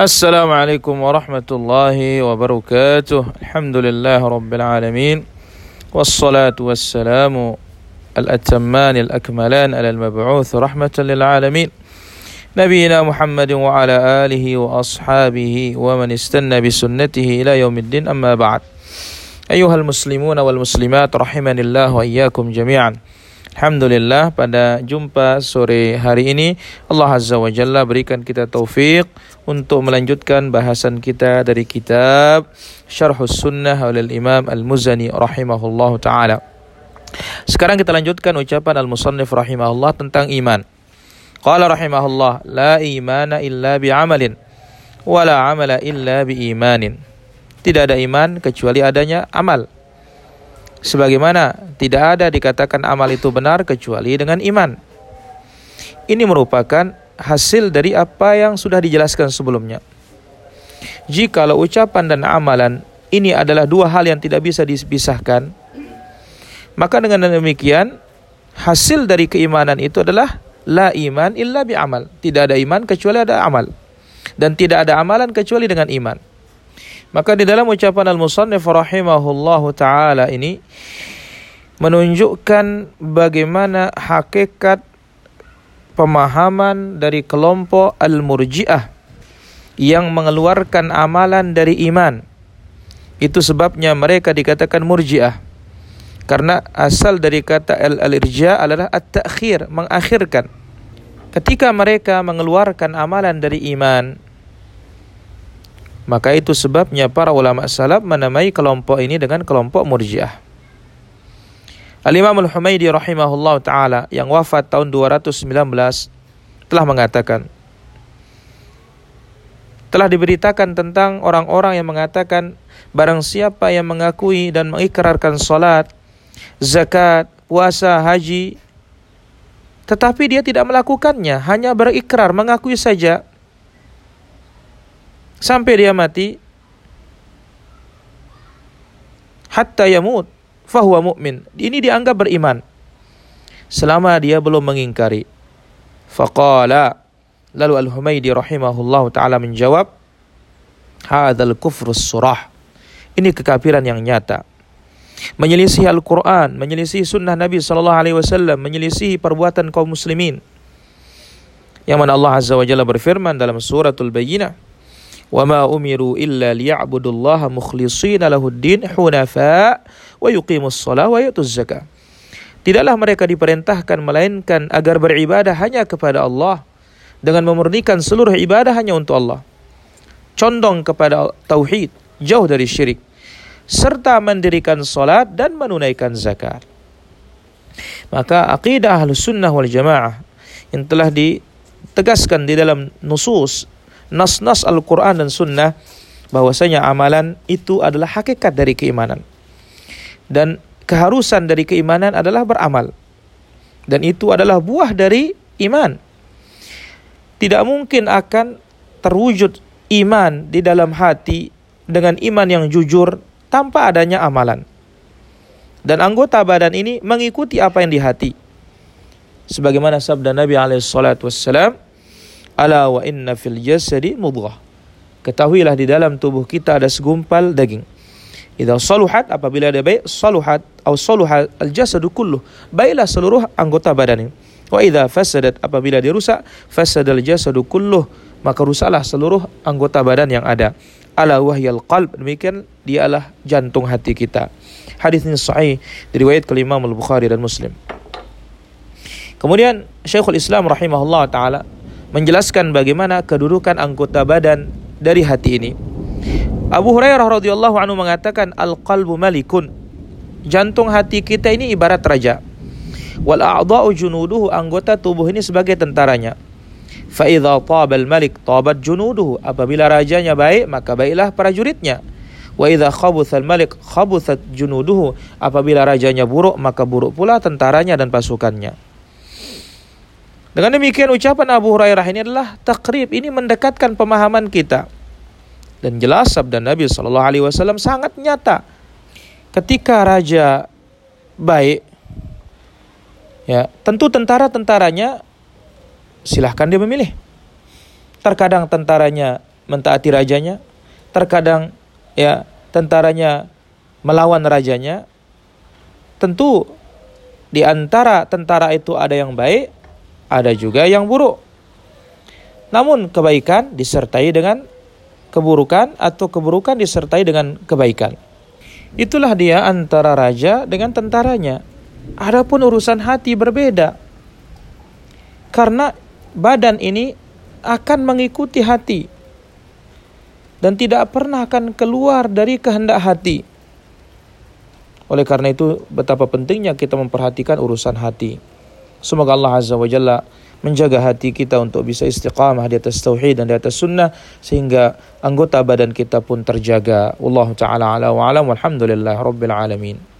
السلام عليكم ورحمة الله وبركاته. الحمد لله رب العالمين والصلاة والسلام الأتمان الأكملان على المبعوث رحمة للعالمين. نبينا محمد وعلى آله وأصحابه ومن استنى بسنته إلى يوم الدين أما بعد. أيها المسلمون والمسلمات رحمني الله وإياكم جميعا. Alhamdulillah pada jumpa sore hari ini Allah Azza wa Jalla berikan kita taufik untuk melanjutkan bahasan kita dari kitab Syarhus Sunnah oleh Imam Al-Muzani rahimahullahu taala. Sekarang kita lanjutkan ucapan Al-Musannif rahimahullah tentang iman. Qala rahimahullah la imana illa bi amalin wa la amala illa bi imanin. Tidak ada iman kecuali adanya amal sebagaimana tidak ada dikatakan amal itu benar kecuali dengan iman. Ini merupakan hasil dari apa yang sudah dijelaskan sebelumnya. Jikalau ucapan dan amalan ini adalah dua hal yang tidak bisa dipisahkan, maka dengan demikian hasil dari keimanan itu adalah la iman illa bi amal. Tidak ada iman kecuali ada amal. Dan tidak ada amalan kecuali dengan iman. Maka di dalam ucapan al-musannif rahimahullahu taala ini menunjukkan bagaimana hakikat pemahaman dari kelompok al-murji'ah yang mengeluarkan amalan dari iman. Itu sebabnya mereka dikatakan murji'ah. Karena asal dari kata al-irja adalah at-ta'khir, mengakhirkan. Ketika mereka mengeluarkan amalan dari iman, maka itu sebabnya para ulama salaf menamai kelompok ini dengan kelompok murjiah. Al-Imam Al-Humaydi rahimahullah ta'ala yang wafat tahun 219 telah mengatakan telah diberitakan tentang orang-orang yang mengatakan barang siapa yang mengakui dan mengikrarkan salat, zakat, puasa, haji tetapi dia tidak melakukannya, hanya berikrar, mengakui saja sampai dia mati hatta yamut fahuwa mu'min. Ini dianggap beriman selama dia belum mengingkari. Faqala lalu Al-Humaydi rahimahullah taala menjawab hadzal kufrus surah. Ini kekafiran yang nyata. Menyelisih Al-Quran, menyelisih sunnah Nabi Sallallahu Alaihi Wasallam, menyelisih perbuatan kaum muslimin. Yang mana Allah Azza wa Jalla berfirman dalam suratul Bayyinah, wa ma umiru illa liya'budullaha mukhlishina lahuddin hunafa wa yuqimus shalah wa yutuz. Tidaklah mereka diperintahkan melainkan agar beribadah hanya kepada Allah dengan memurnikan seluruh ibadah hanya untuk Allah. Condong kepada tauhid, jauh dari syirik serta mendirikan salat dan menunaikan zakat. Maka akidah Ahlus Sunnah wal Jamaah yang telah ditegaskan di dalam nusus nas-nas Al-Quran dan Sunnah bahwasanya amalan itu adalah hakikat dari keimanan. Dan keharusan dari keimanan adalah beramal. Dan itu adalah buah dari iman. Tidak mungkin akan terwujud iman di dalam hati dengan iman yang jujur tanpa adanya amalan. Dan anggota badan ini mengikuti apa yang di hati. Sebagaimana sabda Nabi alaihi salatu wassalam, Ala wa inna fil jasadi mudghah. Ketahuilah di dalam tubuh kita ada segumpal daging. Idza saluhat apabila ada baik saluhat atau saluha al jasadu kulluh. Baiklah seluruh anggota badan ini. Wa idza fasadat apabila dia rusak fasadal jasadu kulluh maka rusaklah seluruh anggota badan yang ada. Ala wahyal qalb demikian dialah jantung hati kita. Hadis ini sahih diriwayat ke Imam Al-Bukhari dan Muslim. Kemudian Syekhul Islam rahimahullah taala menjelaskan bagaimana kedudukan anggota badan dari hati ini. Abu Hurairah radhiyallahu anhu mengatakan al-qalbu malikun. Jantung hati kita ini ibarat raja. Wal a'dha'u junuduhu anggota tubuh ini sebagai tentaranya. Fa idza tabal malik tabat junuduhu. Apabila rajanya baik, maka baiklah prajuritnya. Wa idza khabutha malik khabuthat junuduhu. Apabila rajanya buruk, maka buruk pula tentaranya dan pasukannya. Dengan demikian ucapan Abu Hurairah ini adalah takrib ini mendekatkan pemahaman kita. Dan jelas sabda Nabi Shallallahu Alaihi Wasallam sangat nyata. Ketika raja baik, ya tentu tentara-tentaranya silahkan dia memilih. Terkadang tentaranya mentaati rajanya, terkadang ya tentaranya melawan rajanya. Tentu di antara tentara itu ada yang baik, ada juga yang buruk. Namun kebaikan disertai dengan keburukan atau keburukan disertai dengan kebaikan. Itulah dia antara raja dengan tentaranya. Adapun urusan hati berbeda. Karena badan ini akan mengikuti hati dan tidak pernah akan keluar dari kehendak hati. Oleh karena itu betapa pentingnya kita memperhatikan urusan hati. Semoga Allah Azza wa Jalla menjaga hati kita untuk bisa istiqamah di atas tauhid dan di atas sunnah sehingga anggota badan kita pun terjaga. Allah taala ala wa alam walhamdulillah rabbil alamin.